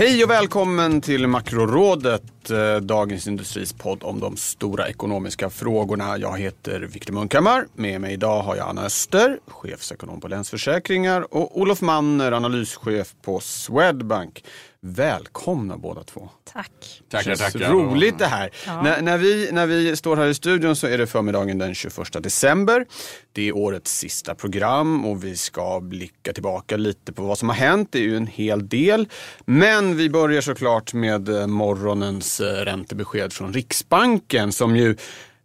Hej och välkommen till Makrorådet, eh, Dagens Industris podd om de stora ekonomiska frågorna. Jag heter Viktor Munkhammar. Med mig idag har jag Anna Öster, chefsekonom på Länsförsäkringar och Olof Manner, analyschef på Swedbank. Välkomna båda två. Tack. Tackar, tackar. roligt det här. Ja. När, när, vi, när vi står här i studion så är det förmiddagen den 21 december. Det är årets sista program och vi ska blicka tillbaka lite på vad som har hänt. Det är ju en hel del. Men vi börjar såklart med eh, morgonens eh, räntebesked från Riksbanken som ju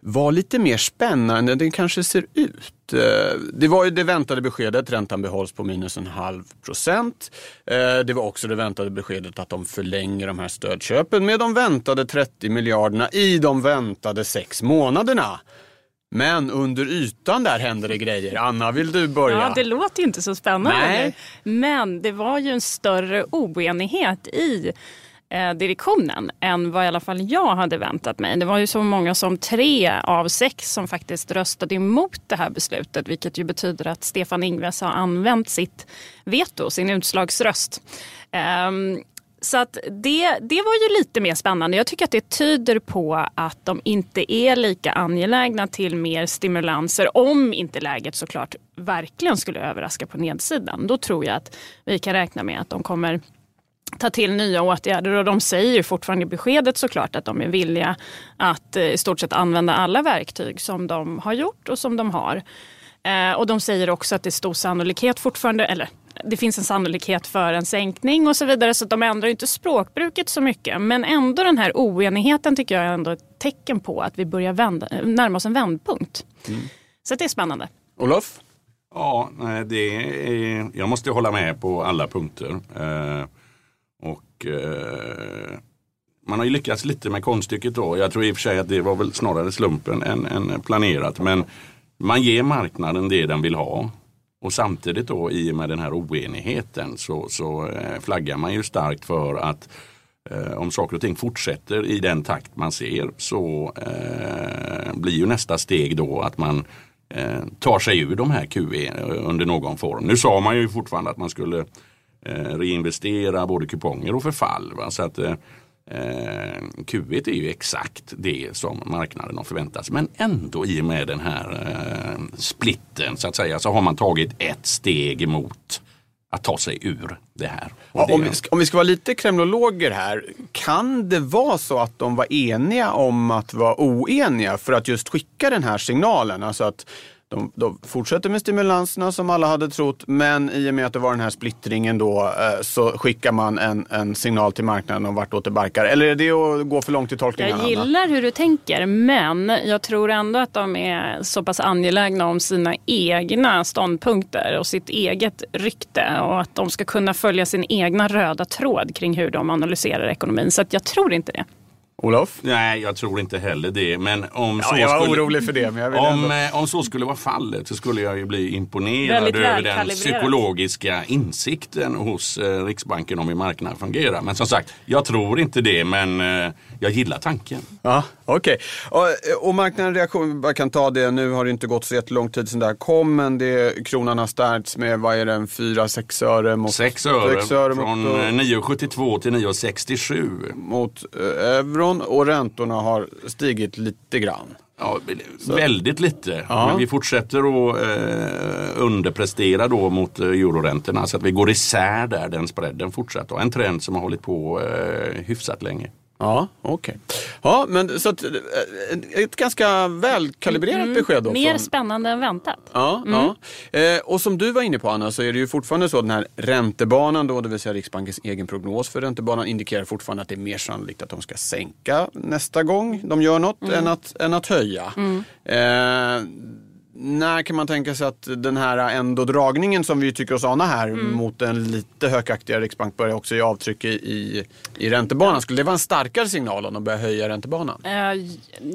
var lite mer spännande än den kanske ser ut. Eh, det var ju det väntade beskedet, räntan behålls på minus en halv procent. Eh, det var också det väntade beskedet att de förlänger de här stödköpen med de väntade 30 miljarderna i de väntade sex månaderna. Men under ytan där händer det grejer. Anna, vill du börja? Ja, det låter ju inte så spännande. Nej. Men det var ju en större oenighet i eh, direktionen än vad i alla fall jag hade väntat mig. Det var ju så många som tre av sex som faktiskt röstade emot det här beslutet vilket ju betyder att Stefan Ingves har använt sitt veto, sin utslagsröst. Um, så att det, det var ju lite mer spännande. Jag tycker att det tyder på att de inte är lika angelägna till mer stimulanser om inte läget såklart verkligen skulle överraska på nedsidan. Då tror jag att vi kan räkna med att de kommer ta till nya åtgärder och de säger fortfarande i beskedet såklart att de är villiga att eh, i stort sett använda alla verktyg som de har gjort och som de har. Eh, och de säger också att det är stor sannolikhet fortfarande, eller det finns en sannolikhet för en sänkning och så vidare. Så de ändrar inte språkbruket så mycket. Men ändå den här oenigheten tycker jag är ändå ett tecken på att vi börjar vända, närma oss en vändpunkt. Mm. Så det är spännande. Olof? Ja, det är, jag måste hålla med på alla punkter. Och eh, man har ju lyckats lite med konststycket då. Jag tror i och för sig att det var väl snarare slumpen än, än planerat. Men man ger marknaden det den vill ha. Och samtidigt då i och med den här oenigheten så, så eh, flaggar man ju starkt för att eh, om saker och ting fortsätter i den takt man ser så eh, blir ju nästa steg då att man eh, tar sig ur de här QE under någon form. Nu sa man ju fortfarande att man skulle reinvestera både kuponger och förfall. Va? Så att, eh, Q1 är ju exakt det som marknaden har förväntat sig. Men ändå i och med den här eh, splitten så att säga så har man tagit ett steg emot att ta sig ur det här. Ja, om, vi ska, om, vi ska, vara lite kremlologer här, kan det vara så att de var eniga om att vara oeniga för att just skicka den här signalen? Alltså att de, de, fortsätter med stimulanserna som alla hade trott, men i och med att det var den här splittringen då eh, så skickar man en, en signal till marknaden om vartåt det barkar. Eller är det att gå för långt i tolkningen? Jag gillar hur du tänker, men jag tror ändå att de är så pass angelägna om sina egna ståndpunkter och sitt eget rykte och att de ska kunna följa sin egna röda tråd kring hur de analyserar ekonomin. Så jag tror inte det. Olof? Nej, jag tror inte heller det. Men om ja, så jag var skulle, orolig för det. Men jag om, eh, om så skulle vara fallet så skulle jag ju bli imponerad över den psykologiska insikten hos eh, Riksbanken om hur marknaden fungerar. Men som sagt, jag tror inte det. Men eh, jag gillar tanken. Ja, Okej. Okay. Och, och marknaden reaktion, jag kan ta det, nu har det inte gått så jättelång tid sedan det här kom. Men det, kronan har stärkts med, vad är den, 4-6 öre? Mot, 6 öre, 6 öre från 9,72 till 9,67. Mot eh, euron euron och räntorna har stigit lite grann. Ja, väldigt lite. Ja. Men vi fortsätter att eh, underprestera då mot eh, euroräntorna så att vi går isär där den spreaden fortsätter. En trend som har hållit på eh, hyfsat länge. Ja, okej. Okay. Ja, men så att, eh, ett ganska välkalibrerat mm, besked. Då mer från... spännande än väntat. Ja, mm. ja. Eh, och som du var inne på Anna så är det ju fortfarande så att den här räntebanan då, det vill säga Riksbankens egen prognos för räntebanan indikerar fortfarande att det är mer sannolikt att de ska sänka nästa gång de gör något mm. än, att, än att höja. Mm. Eh, när kan man tänka sig att den här ändå dragningen som vi tycker oss ana här mm. mot en lite hökaktigare riksbank börjar också ge avtryck i, i räntebanan? Skulle det vara en starkare signal om de börjar höja räntebanan? Uh,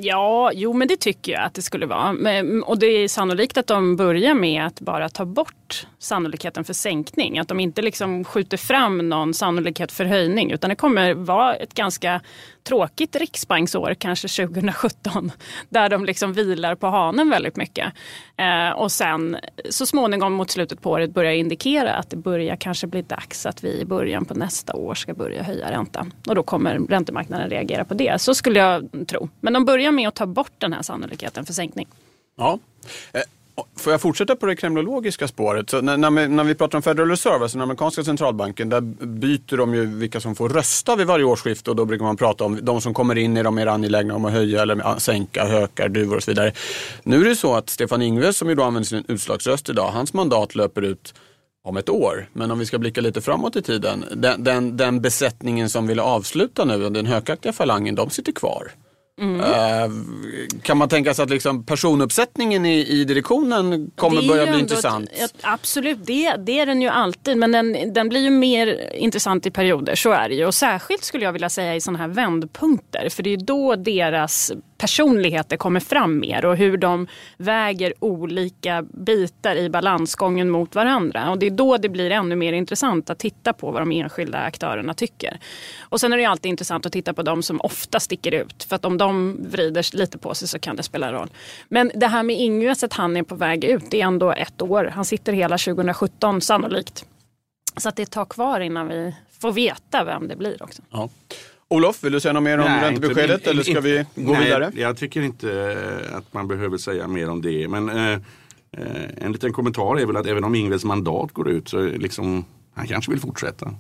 ja, jo men det tycker jag att det skulle vara. Men, och det är sannolikt att de börjar med att bara ta bort sannolikheten för sänkning. Att de inte liksom skjuter fram någon sannolikhet för höjning utan det kommer vara ett ganska tråkigt riksbanksår, kanske 2017, där de liksom vilar på hanen väldigt mycket. Eh, och sen så småningom mot slutet på året börjar indikera att det börjar kanske bli dags att vi i början på nästa år ska börja höja räntan. Och då kommer räntemarknaden reagera på det. Så skulle jag tro. Men de börjar med att ta bort den här sannolikheten för sänkning. Ja. Eh, Får jag fortsätta på det kremlologiska spåret? Så när, när, vi, när vi pratar om Federal Reserve, alltså den amerikanska centralbanken, där byter de ju vilka som får rösta vid varje årsskifte och då brukar man prata om de som kommer in, är de mer angelägna om att höja eller sänka, hökar, duvor och så vidare. Nu är det så att Stefan Ingves som ju då använder sin utslagsröst idag, hans mandat löper ut om ett år. Men om vi ska blicka lite framåt i tiden, den, den, den besättningen som ville avsluta nu, den hökaktiga falangen, de sitter kvar. Mm. Uh, kan man tänka sig att liksom personuppsättningen i, i direktionen kommer börja bli intressant? Ett, absolut, det, det är den ju alltid. Men den, den blir ju mer intressant i perioder, så är det ju. Och särskilt skulle jag vilja säga i sådana här vändpunkter. För det är då deras personligheter kommer fram mer och hur de väger olika bitar i balansgången mot varandra. Och det är då det blir ännu mer intressant att titta på vad de enskilda aktörerna tycker. Och sen är det alltid intressant att titta på de som ofta sticker ut. För att om de vrider lite på sig så kan det spela roll. Men det här med Ingves, att han är på väg ut, det är ändå ett år. Han sitter hela 2017 sannolikt. Så att det tar kvar innan vi får veta vem det blir också. Ja. Olof, vill du säga något mer om nej, räntebeskedet inte, eller ska vi gå nej, vidare? Jag tycker inte att man behöver säga mer om det. Men eh, eh, en liten kommentar är väl att även om Ingves mandat går ut så liksom, han kanske vill fortsätta.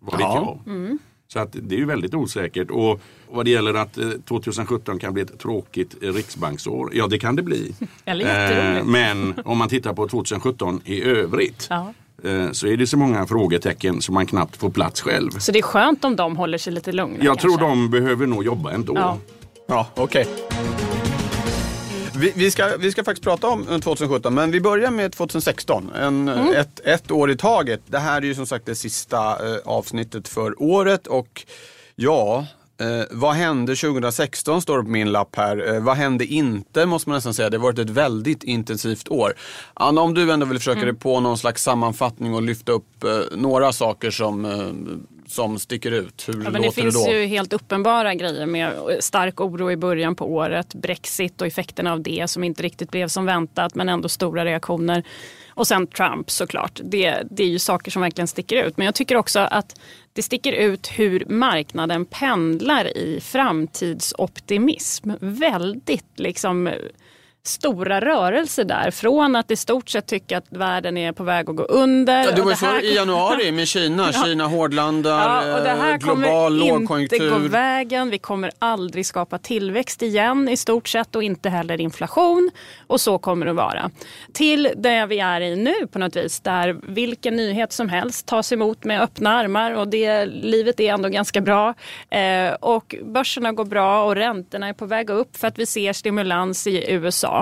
Vad vet jag. Mm. Så att det är ju väldigt osäkert. Och vad det gäller att 2017 eh, kan bli ett tråkigt riksbanksår. Ja det kan det bli. eh, men om man tittar på 2017 i övrigt. Ja. Eh, så är det så många frågetecken som man knappt får plats själv. Så det är skönt om de håller sig lite lugna? Jag kanske? tror de behöver nog jobba ändå. Ja, ja okej. Okay. Vi, vi, ska, vi ska faktiskt prata om 2017, men vi börjar med 2016. En, mm. ett, ett år i taget. Det här är ju som sagt det sista eh, avsnittet för året och ja, Eh, vad hände 2016 står det på min lapp här. Eh, vad hände inte måste man nästan säga. Det har varit ett väldigt intensivt år. Anna, om du ändå vill försöka mm. dig på någon slags sammanfattning och lyfta upp eh, några saker som, eh, som sticker ut. Hur ja, men låter det finns det ju helt uppenbara grejer med stark oro i början på året. Brexit och effekterna av det som inte riktigt blev som väntat men ändå stora reaktioner. Och sen Trump såklart. Det, det är ju saker som verkligen sticker ut. Men jag tycker också att det sticker ut hur marknaden pendlar i framtidsoptimism. Väldigt liksom stora rörelser där. Från att i stort sett tycka att världen är på väg att gå under. Ja, det var ju så här... i januari med Kina. ja. Kina hårdlandar, ja, och det här global lågkonjunktur. kommer inte gå vägen. Vi kommer aldrig skapa tillväxt igen i stort sett och inte heller inflation. Och så kommer det att vara. Till det vi är i nu på något vis. Där vilken nyhet som helst tas emot med öppna armar och det, livet är ändå ganska bra. Eh, och börserna går bra och räntorna är på väg upp för att vi ser stimulans i USA.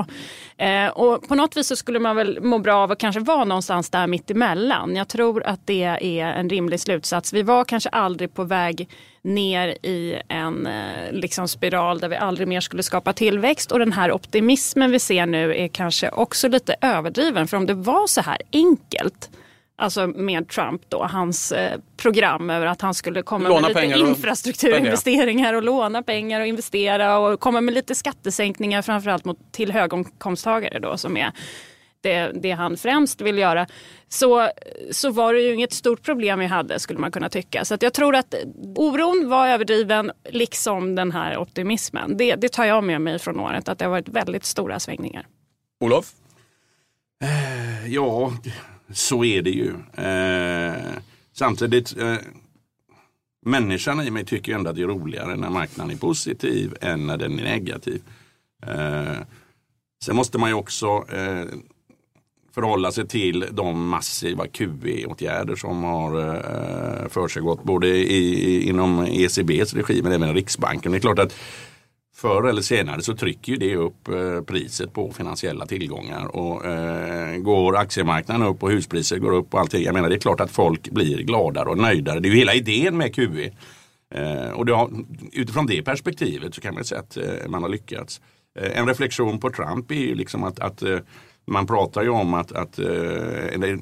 Eh, och på något vis så skulle man väl må bra av att kanske vara någonstans där mittemellan. Jag tror att det är en rimlig slutsats. Vi var kanske aldrig på väg ner i en eh, liksom spiral där vi aldrig mer skulle skapa tillväxt. Och den här optimismen vi ser nu är kanske också lite överdriven. För om det var så här enkelt Alltså med Trump då, hans eh, program över att han skulle komma låna med lite infrastrukturinvesteringar och låna pengar och investera och komma med lite skattesänkningar framförallt mot, till höginkomsttagare då som är det, det, han främst vill göra. Så, så var det ju inget stort problem vi hade skulle man kunna tycka. Så att jag tror att oron var överdriven liksom den här optimismen. Det, det tar jag med mig från året att det har varit väldigt stora svängningar. Olof? Ja, så är det ju. Eh, samtidigt, eh, människan i mig tycker ändå att det är roligare när marknaden är positiv än när den är negativ. Eh, sen måste man ju också eh, förhålla sig till de massiva QE-åtgärder som har eh, försiggått både i, inom ECBs regi men även Riksbanken. Det är klart att förr eller senare så trycker ju det upp eh, priset på finansiella tillgångar. Och eh, Går aktiemarknaden upp och huspriser går upp och allting. Jag menar det är klart att folk blir gladare och nöjdare. Det är ju hela idén med QE. Eh, och har, utifrån det perspektivet så kan man säga att man har lyckats. En reflektion på Trump är ju liksom att, att man pratar ju om att, att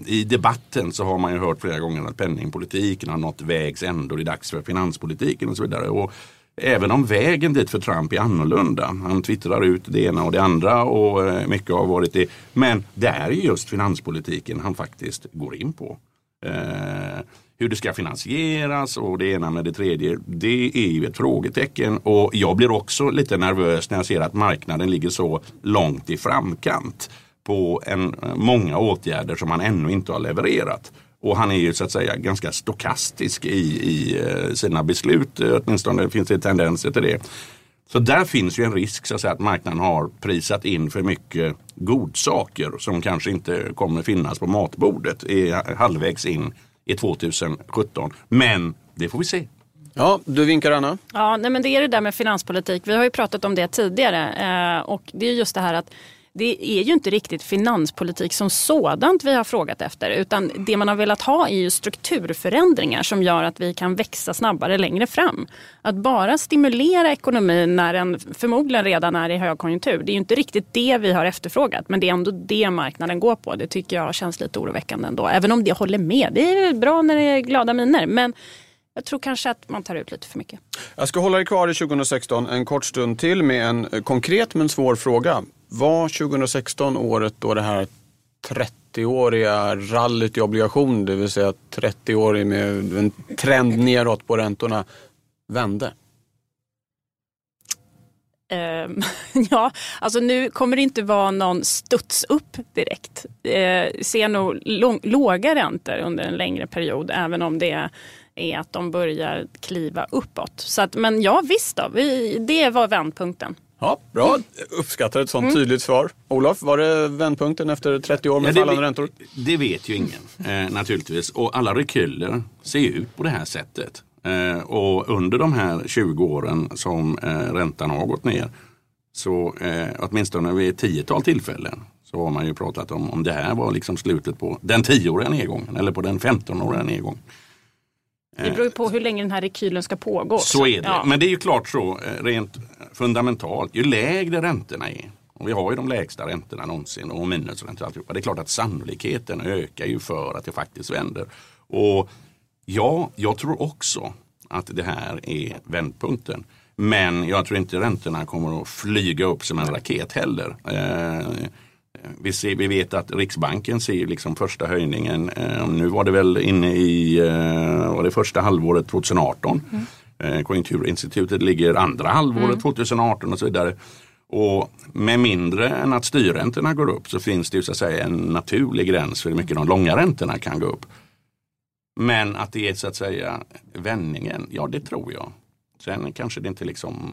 i debatten så har man ju hört flera gånger att penningpolitiken har nått vägs ände och det är dags för finanspolitiken och så vidare. Och Även om vägen dit för Trump är annorlunda. Han twittrar ut det ena och det andra och eh, mycket har varit det. Men det är just finanspolitiken han faktiskt går in på. Eh, hur det ska finansieras och det ena med det tredje. Det är ju ett frågetecken och jag blir också lite nervös när jag ser att marknaden ligger så långt i framkant på en, eh, många åtgärder som han ännu inte har levererat. Och han är ju så att säga ganska stokastisk i, i eh, sina beslut. Åtminstone finns det tendenser till det. Så där finns ju en risk så att, säga, att marknaden har prisat in för mycket godsaker som kanske inte kommer finnas på matbordet är halvvägs in i 2017. Men det får vi se. Ja, du vinkar Anna. Ja, nej, men det är det där med finanspolitik. Vi har ju pratat om det tidigare eh, och det är just det här att det är ju inte riktigt finanspolitik som sådant vi har frågat efter utan det man har velat ha är ju strukturförändringar som gör att vi kan växa snabbare längre fram. Att bara stimulera ekonomin när den förmodligen redan är i högkonjunktur, det är ju inte riktigt det vi har efterfrågat men det är ändå det marknaden går på. Det tycker jag känns lite oroväckande ändå. Även om det håller med, det är bra när det är glada miner. Men jag tror kanske att man tar ut lite för mycket. Jag ska hålla dig kvar i 2016 en kort stund till med en eh, konkret men svår fråga. Var 2016 året då det här 30-åriga rallyt i obligation, det vill säga 30-årig med en trend neråt på räntorna, vände? Ehm, ja, alltså nu kommer det inte vara någon studs upp direkt. Vi ser nog låga räntor under en längre period, även om det är att de börjar kliva uppåt. Så att, men ja, visst då, vi, det var vändpunkten. Ja, bra, uppskattar ett sånt mm. tydligt svar. Olof, var det vändpunkten efter 30 år med ja, fallande räntor? Det vet ju ingen eh, naturligtvis. Och alla rekyler ser ut på det här sättet. Eh, och under de här 20 åren som eh, räntan har gått ner så eh, åtminstone vid ett tiotal tillfällen så har man ju pratat om om det här var liksom slutet på den 10-åriga nedgången eller på den 15-åriga nedgången. Det beror ju på hur länge den här rekylen ska pågå. Så är det. Ja. Men det är ju klart så eh, rent fundamentalt. Ju lägre räntorna är och vi har ju de lägsta räntorna någonsin och minusräntor alltihopa. Det är klart att sannolikheten ökar ju för att det faktiskt vänder. Och ja, jag tror också att det här är vändpunkten. Men jag tror inte räntorna kommer att flyga upp som en raket heller. Vi, ser, vi vet att Riksbanken ser liksom första höjningen. Eh, nu var det väl inne i eh, var det första halvåret 2018. Mm. Eh, Konjunkturinstitutet ligger andra halvåret mm. 2018 och så vidare. Och med mindre än att styrräntorna går upp så finns det ju så att säga en naturlig gräns för hur mycket de långa räntorna kan gå upp. Men att det är så att säga vändningen, ja det tror jag. Sen kanske det inte liksom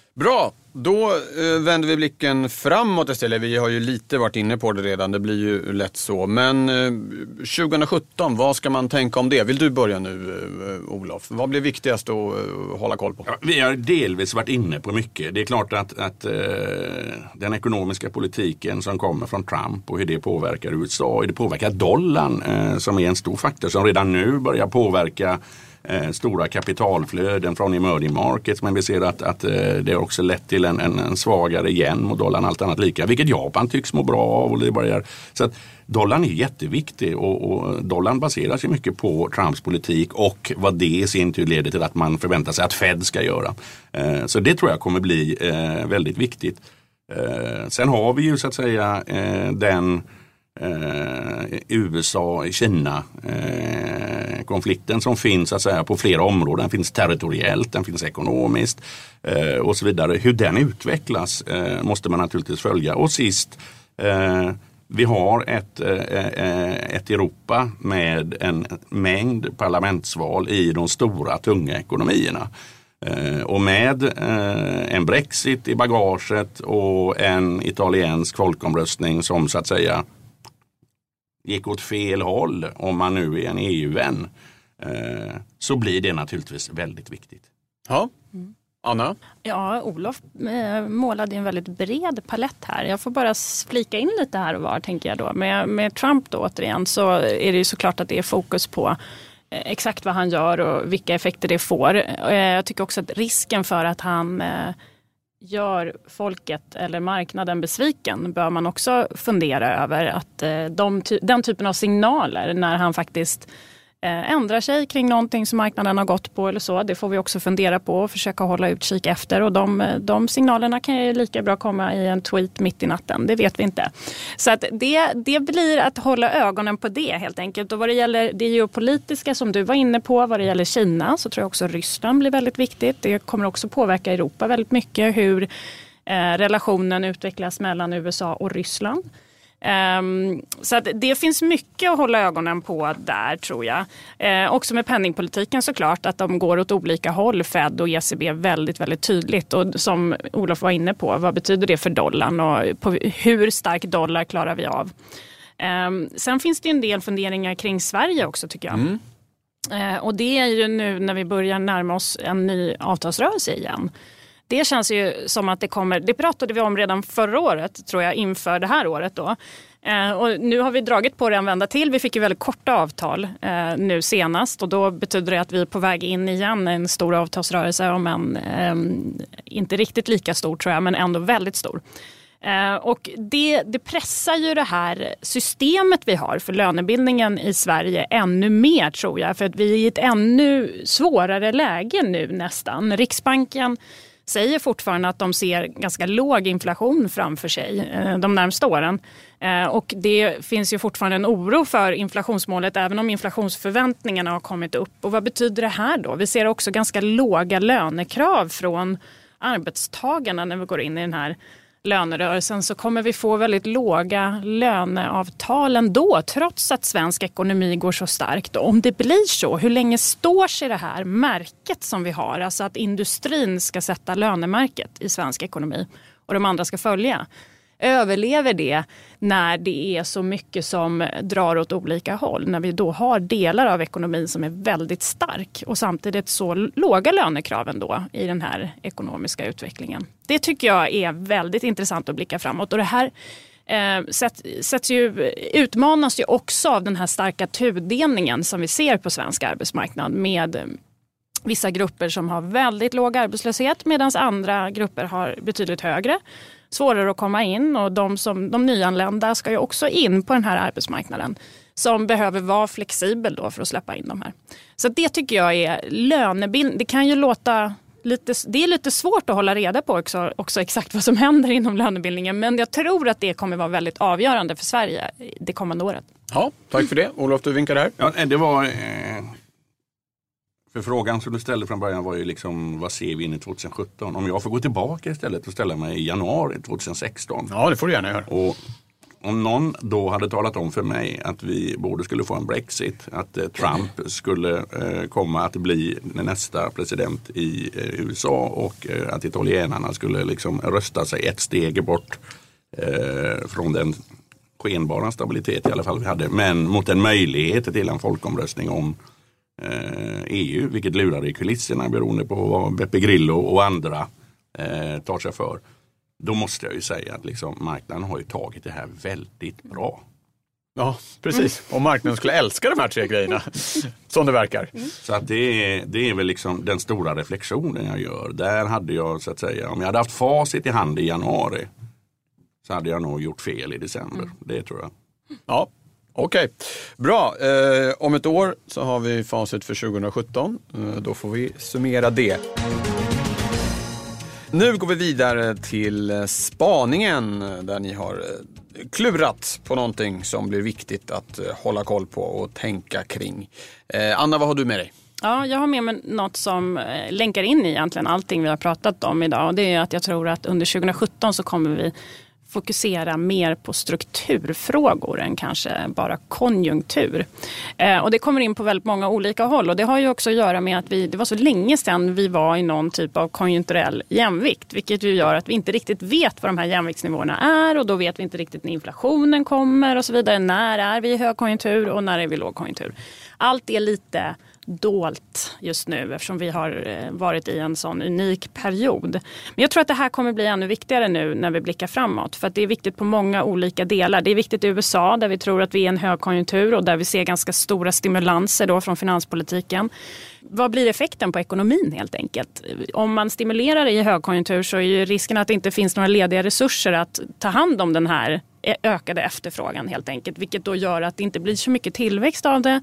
Bra, då eh, vänder vi blicken framåt istället. Vi har ju lite varit inne på det redan, det blir ju lätt så. Men eh, 2017, vad ska man tänka om det? Vill du börja nu eh, Olof? Vad blir viktigast att eh, hålla koll på? Ja, vi har delvis varit inne på mycket. Det är klart att, att eh, den ekonomiska politiken som kommer från Trump och hur det påverkar USA, hur det påverkar dollarn eh, som är en stor faktor som redan nu börjar påverka eh, stora kapitalflöden från emerging markets. Men vi ser att, att eh, det har också lett till en, en, en svagare yen mot dollarn allt annat lika. Vilket Japan tycks må bra av. Och det börjar, så att dollarn är jätteviktig och, och dollarn baserar sig mycket på Trumps politik och vad det i sin tur leder till att man förväntar sig att Fed ska göra. Eh, så det tror jag kommer bli eh, väldigt viktigt. Eh, sen har vi ju så att säga eh, den eh, USA-Kina eh, konflikten som finns så att säga, på flera områden. Den finns territoriellt, den finns ekonomiskt eh, och så vidare. Hur den utvecklas eh, måste man naturligtvis följa. Och sist eh, vi har ett, eh, eh, ett Europa med en mängd parlamentsval i de stora tunga ekonomierna. Eh, och med en Brexit i bagaget och en italiensk folkomröstning som så att säga gick åt fel håll, om man nu är en EU-vän, eh, så blir det naturligtvis väldigt viktigt. Ja. Anna? Ja, Olof eh, målade en väldigt bred palett här. Jag får bara flika in lite här och var tänker jag då. Med, med Trump då återigen så är det ju såklart att det är fokus på eh, exakt vad han gör och vilka effekter det får. Jag tycker också att risken för att han gör folket eller marknaden besviken bör man också fundera över att eh, de, den typen av signaler när han faktiskt Eh, ändrar sig kring någonting som marknaden har gått på eller så. Det får vi också fundera på och försöka hålla utkik efter. Och de, eh, de signalerna kan ju lika bra komma i en tweet mitt i natten. Det vet vi inte. Så att det, det blir att hålla ögonen på det helt enkelt. Och vad det gäller det geopolitiska som du var inne på, vad det gäller Kina så tror jag också Ryssland blir väldigt viktigt. Det kommer också påverka Europa väldigt mycket hur eh, relationen utvecklas mellan USA och Ryssland. Um, så att det finns mycket att hålla ögonen på där tror jag. Uh, också med penningpolitiken såklart att de går åt olika håll, Fed och ECB väldigt, väldigt tydligt. Och som Olof var inne på, vad betyder det för dollarn och på hur stark dollar klarar vi av? Um, sen finns det en del funderingar kring Sverige också tycker jag. Mm. Uh, och det är ju nu när vi börjar närma oss en ny avtalsrörelse igen det känns ju som att det kommer, det pratade vi om redan förra året tror jag inför det här året då. Eh, och nu har vi dragit på det en vända till. Vi fick ju väldigt korta avtal eh, nu senast och då betyder det att vi är på väg in igen en stor avtalsrörelse om en eh, inte riktigt lika stor tror jag men ändå väldigt stor. Eh, och det, det, pressar ju det här systemet vi har för lönebildningen i Sverige ännu mer tror jag. För att vi är i ett ännu svårare läge nu nästan. Riksbanken säger fortfarande att de ser ganska låg inflation framför sig eh, de närmsta åren. Eh, och det finns ju fortfarande en oro för inflationsmålet även om inflationsförväntningarna har kommit upp. Och vad betyder det här då? Vi ser också ganska låga lönekrav från arbetstagarna när vi går in i den här lönerörelsen så kommer vi få väldigt låga löneavtal ändå trots att svensk ekonomi går så starkt. Och om det blir så, hur länge står sig det här märket som vi har? Alltså att industrin ska sätta lönemärket i svensk ekonomi och de andra ska följa överlever det när det är så mycket som drar åt olika håll. När vi då har delar av ekonomin som är väldigt stark och samtidigt så låga lönekraven då i den här ekonomiska utvecklingen. Det tycker jag är väldigt intressant att blicka framåt. Och det här eh, sätts ju, utmanas ju också av den här starka tudelningen som vi ser på svensk arbetsmarknad med eh, vissa grupper som har väldigt låg arbetslöshet medan andra grupper har betydligt högre svårare att komma in och de, som, de nyanlända ska ju också in på den här arbetsmarknaden som behöver vara flexibel då för att släppa in de här. Så det tycker jag är lönebild. Det kan ju låta lite, det är lite svårt att hålla reda på också, också, exakt vad som händer inom lönebildningen. Men jag tror att det kommer vara väldigt avgörande för Sverige det kommande året. Ja, tack för det. Olof, du vinkar där. Ja, det var eh, för frågan som du ställde från början var ju liksom vad ser vi in i 2017? Om jag får gå tillbaka istället och ställa mig i januari 2016. Ja det får du gärna göra. Och om någon då hade talat om för mig att vi både skulle få en Brexit, att eh, Trump skulle eh, komma att bli nästa president i eh, USA och att italienarna skulle liksom rösta sig ett steg bort från den skenbara stabilitet i alla fall vi hade, men mot en möjlighet till en folkomröstning om EU, eh, e vilket lurar i kulisserna beroende på vad Beppe Grillo och andra eh, tar sig för. Då måste jag ju säga att liksom, marknaden har ju tagit det här väldigt bra. Ja, precis. Om marknaden skulle älska de här tre grejerna, som det verkar. Så att det, är, det är väl liksom den stora reflektionen jag gör. Där hade jag så att säga, om jag hade haft facit i hand i januari så hade jag nog gjort fel i december. Det tror jag. Ja, Okej, bra. Eh, om ett år så har vi facit för 2017. Eh, då får vi summera det. Nu går vi vidare till eh, spaningen eh, där ni har eh, klurat på någonting som blir viktigt att hålla koll på och tänka kring. Anna, vad har du med dig? Ja, jag har med mig något som länkar in i egentligen allting vi har pratat om idag. Det är att jag tror att under 2017 så kommer vi fokusera mer på strukturfrågor än kanske bara konjunktur. Eh, och det kommer in på väldigt många olika håll och det har ju också att göra med att vi, det var så länge sedan vi var i någon typ av konjunkturell jämvikt, vilket ju gör att vi inte riktigt vet vad de här jämviktsnivåerna är och då vet vi inte riktigt när inflationen kommer och så vidare. När är vi i högkonjunktur och när är vi i lågkonjunktur? Allt är lite dolt just nu eftersom vi har eh, varit i en sån unik period. Men jag tror att det här kommer bli ännu viktigare nu när vi blickar framåt. För att det är viktigt på många olika delar. Det är viktigt i USA där vi tror att vi är i en högkonjunktur och där vi ser ganska stora stimulanser då från finanspolitiken. Vad blir effekten på ekonomin helt enkelt? Om man stimulerar i högkonjunktur så är ju risken att det inte finns några lediga resurser att ta hand om den här Eh, ökade efterfrågan helt enkelt. Vilket då gör att det inte blir så mycket tillväxt av det.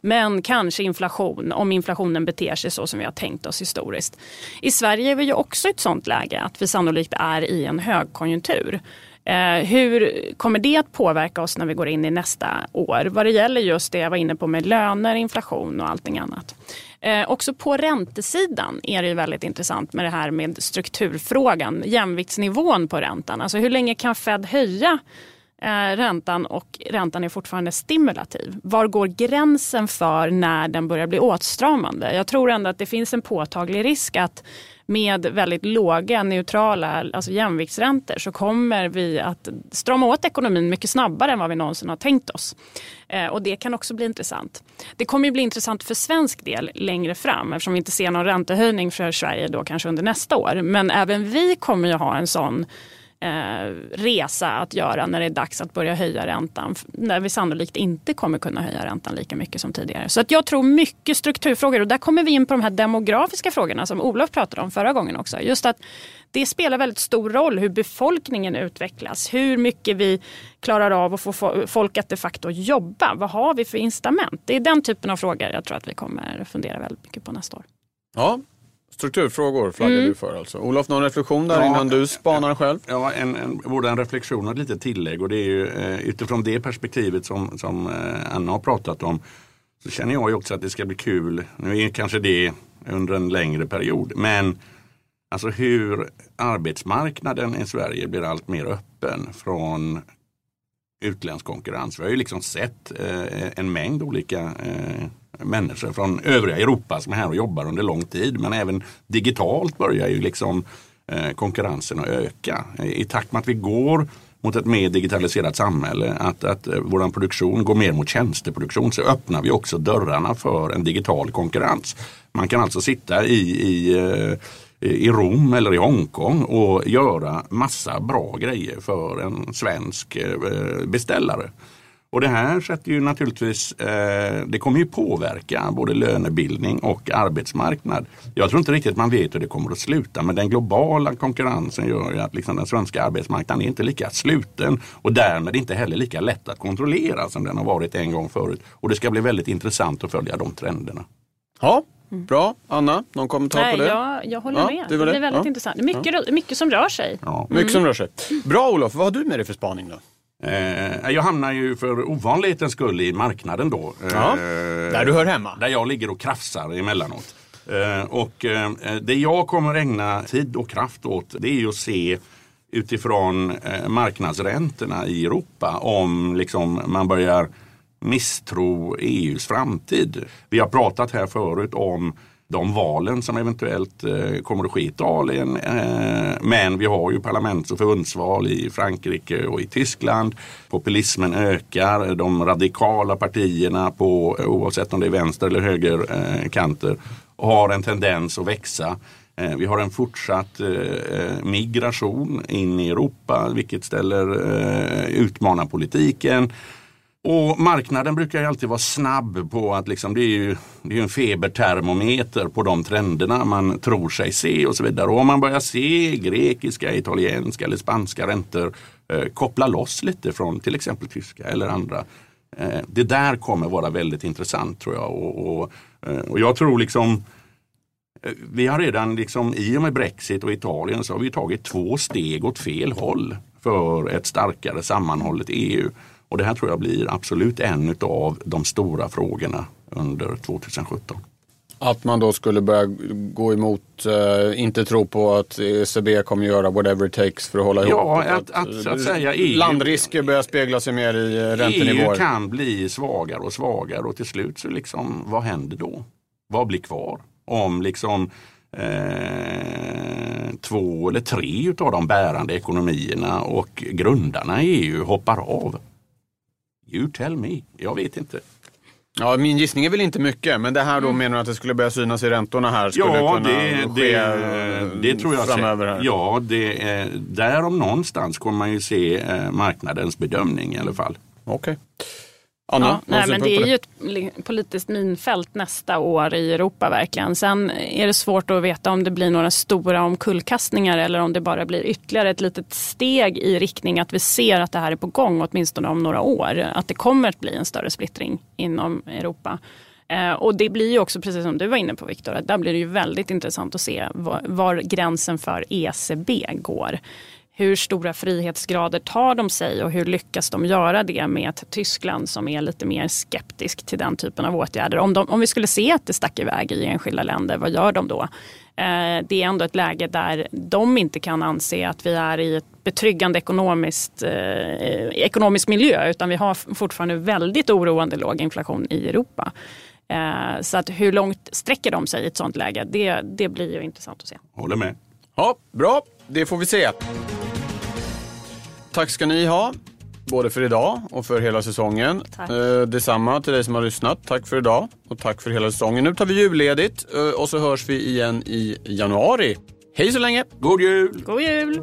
Men kanske inflation om inflationen beter sig så som vi har tänkt oss historiskt. I Sverige är vi ju också i ett sånt läge att vi sannolikt är i en högkonjunktur. Eh, hur kommer det att påverka oss när vi går in i nästa år? Vad det gäller just det jag var inne på med löner, inflation och allting annat. Eh, också på räntesidan är det ju väldigt intressant med det här med strukturfrågan, jämviktsnivån på räntan. Alltså hur länge kan Fed höja eh, räntan och räntan är fortfarande stimulativ. Var går gränsen för när den börjar bli åtstramande? Jag tror ändå att det finns en påtaglig risk att med väldigt låga neutrala alltså jämviktsräntor så kommer vi att strama åt ekonomin mycket snabbare än vad vi någonsin har tänkt oss. Eh, och det kan också bli intressant. Det kommer ju bli intressant för svensk del längre fram eftersom vi inte ser någon räntehöjning för Sverige då kanske under nästa år. Men även vi kommer ju ha en sån eh, resa att göra när det är dags att börja höja räntan. När vi sannolikt inte kommer kunna höja räntan lika mycket som tidigare. Så att jag tror mycket strukturfrågor och där kommer vi in på de här demografiska frågorna som Olof pratade om förra gången också. Just att det spelar väldigt stor roll hur befolkningen utvecklas. Hur mycket vi klarar av att få folk att de facto jobba. Vad har vi för incitament? Det är den typen av frågor jag tror att vi kommer fundera väldigt mycket på nästa år. Ja, Strukturfrågor flaggar mm. du för alltså. Olof, någon reflektion där ja, innan du spanar själv? Ja, en, en, både en reflektion och ett litet tillägg. Och det är ju eh, utifrån det perspektivet som, som eh, Anna har pratat om. Så känner jag ju också att det ska bli kul. Nu är kanske det under en längre period. Men alltså hur arbetsmarknaden i Sverige blir allt mer öppen från utländsk konkurrens. Vi har ju liksom sett eh, en mängd olika eh, människor från övriga Europa som är här och jobbar under lång tid. Men även digitalt börjar ju liksom eh, konkurrensen att öka. I takt med att vi går mot ett mer digitaliserat samhälle, att, att eh, vår produktion går mer mot tjänsteproduktion så öppnar vi också dörrarna för en digital konkurrens. Man kan alltså sitta i, i eh, i Rom eller i Hongkong och göra massa bra grejer för en svensk eh, beställare. Och det här sätter ju naturligtvis, eh, det kommer ju påverka både lönebildning och arbetsmarknad. Jag tror inte riktigt man vet hur det kommer att sluta men den globala konkurrensen gör ju att liksom den svenska arbetsmarknaden är inte lika sluten och därmed inte heller lika lätt att kontrollera som den har varit en gång förut. Och det ska bli väldigt intressant att följa de trenderna. Ja, Bra. Anna, någon kommentar Nej, på det? Jag, jag håller ja, med. Det, det, det är väldigt ja. intressant. Mycket, ja. mycket som rör sig. Ja. Mycket som rör sig. Bra Olof, vad har du med dig för spaning då? Eh, jag hamnar ju för ovanlighetens skull i marknaden då. Ja, eh, där du hör hemma. Där jag ligger och krafsar emellanåt. Eh, och eh, det jag kommer ägna tid och kraft åt det är ju att se utifrån eh, marknadsräntorna i Europa om liksom, man börjar misstro EUs framtid. Vi har pratat här förut om de valen som eventuellt eh, kommer att ske i Italien. Eh, men vi har ju parlaments och förbundsval i Frankrike och i Tyskland. Populismen ökar. De radikala partierna på eh, oavsett om det är vänster eller högerkanter har en tendens att växa. Vi har en fortsatt migration in i Europa vilket ställer, utmanar politiken. Och marknaden brukar ju alltid vara snabb på att liksom, det är ju det är en febertermometer på de trenderna man tror sig se och så vidare. Och om man börjar se grekiska, italienska eller spanska räntor eh, koppla loss lite från till exempel tyska eller andra. Eh, det där kommer vara väldigt intressant tror jag. Och, och, eh, och jag tror liksom eh, vi har redan liksom i och med Brexit och Italien så har vi tagit två steg åt fel håll för ett starkare sammanhållet EU. Och det här tror jag blir absolut en av de stora frågorna under 2017. Att man då skulle börja gå emot, uh, inte tro på att ECB kommer göra whatever it takes för att hålla ja, ihop. Att, att, att, att säga EU, landrisker börjar spegla sig mer i eh, räntenivåer. EU kan bli svagare och svagare och till slut så liksom, vad händer då? Vad blir kvar? Om liksom eh, två eller tre av de bärande ekonomierna och grundarna i EU hoppar av. You tell me, jag vet inte. Ja, min gissning är väl inte mycket, men det här då mm. menar du att det skulle börja synas i räntorna här? Skulle ja, kunna det, ske det, det tror jag framöver. Här. Ja, det, där om någonstans kommer man ju se eh, marknadens bedömning i alla fall. Okej. Okay. Anna, ja, nej, men det är ju ett politiskt minfält nästa år i Europa verkligen. Sen är det svårt att veta om det blir några stora omkullkastningar eller om det bara blir ytterligare ett litet steg i riktning att vi ser att det här är på gång åtminstone om några år. Att det kommer att bli en större splittring inom Europa. Eh, och det blir ju också, precis som du var inne på Viktor, att där blir det ju väldigt intressant att se var, var gränsen för ECB går hur stora frihetsgrader tar de sig och hur lyckas de göra det med ett Tyskland som är lite mer skeptisk till den typen av åtgärder. Om, de, om vi skulle se att det stack iväg i enskilda länder, vad gör de då? Eh, det är ändå ett läge där de inte kan anse att vi är i ett betryggande ekonomiskt, eh, ekonomisk miljö utan vi har fortfarande väldigt oroande låg inflation i Europa. Eh, så att hur långt sträcker de sig i ett sånt läge? Det, det blir ju intressant att se. Håller med. Ja, bra, det får vi se. Tack ska ni ha. Både för idag och för hela säsongen. Tack. Eh, detsamma till dig som har lyssnat. Tack för idag och tack för hela säsongen. Nu tar vi julledigt eh, och så hörs vi igen i januari. Hej så länge! God jul! God jul!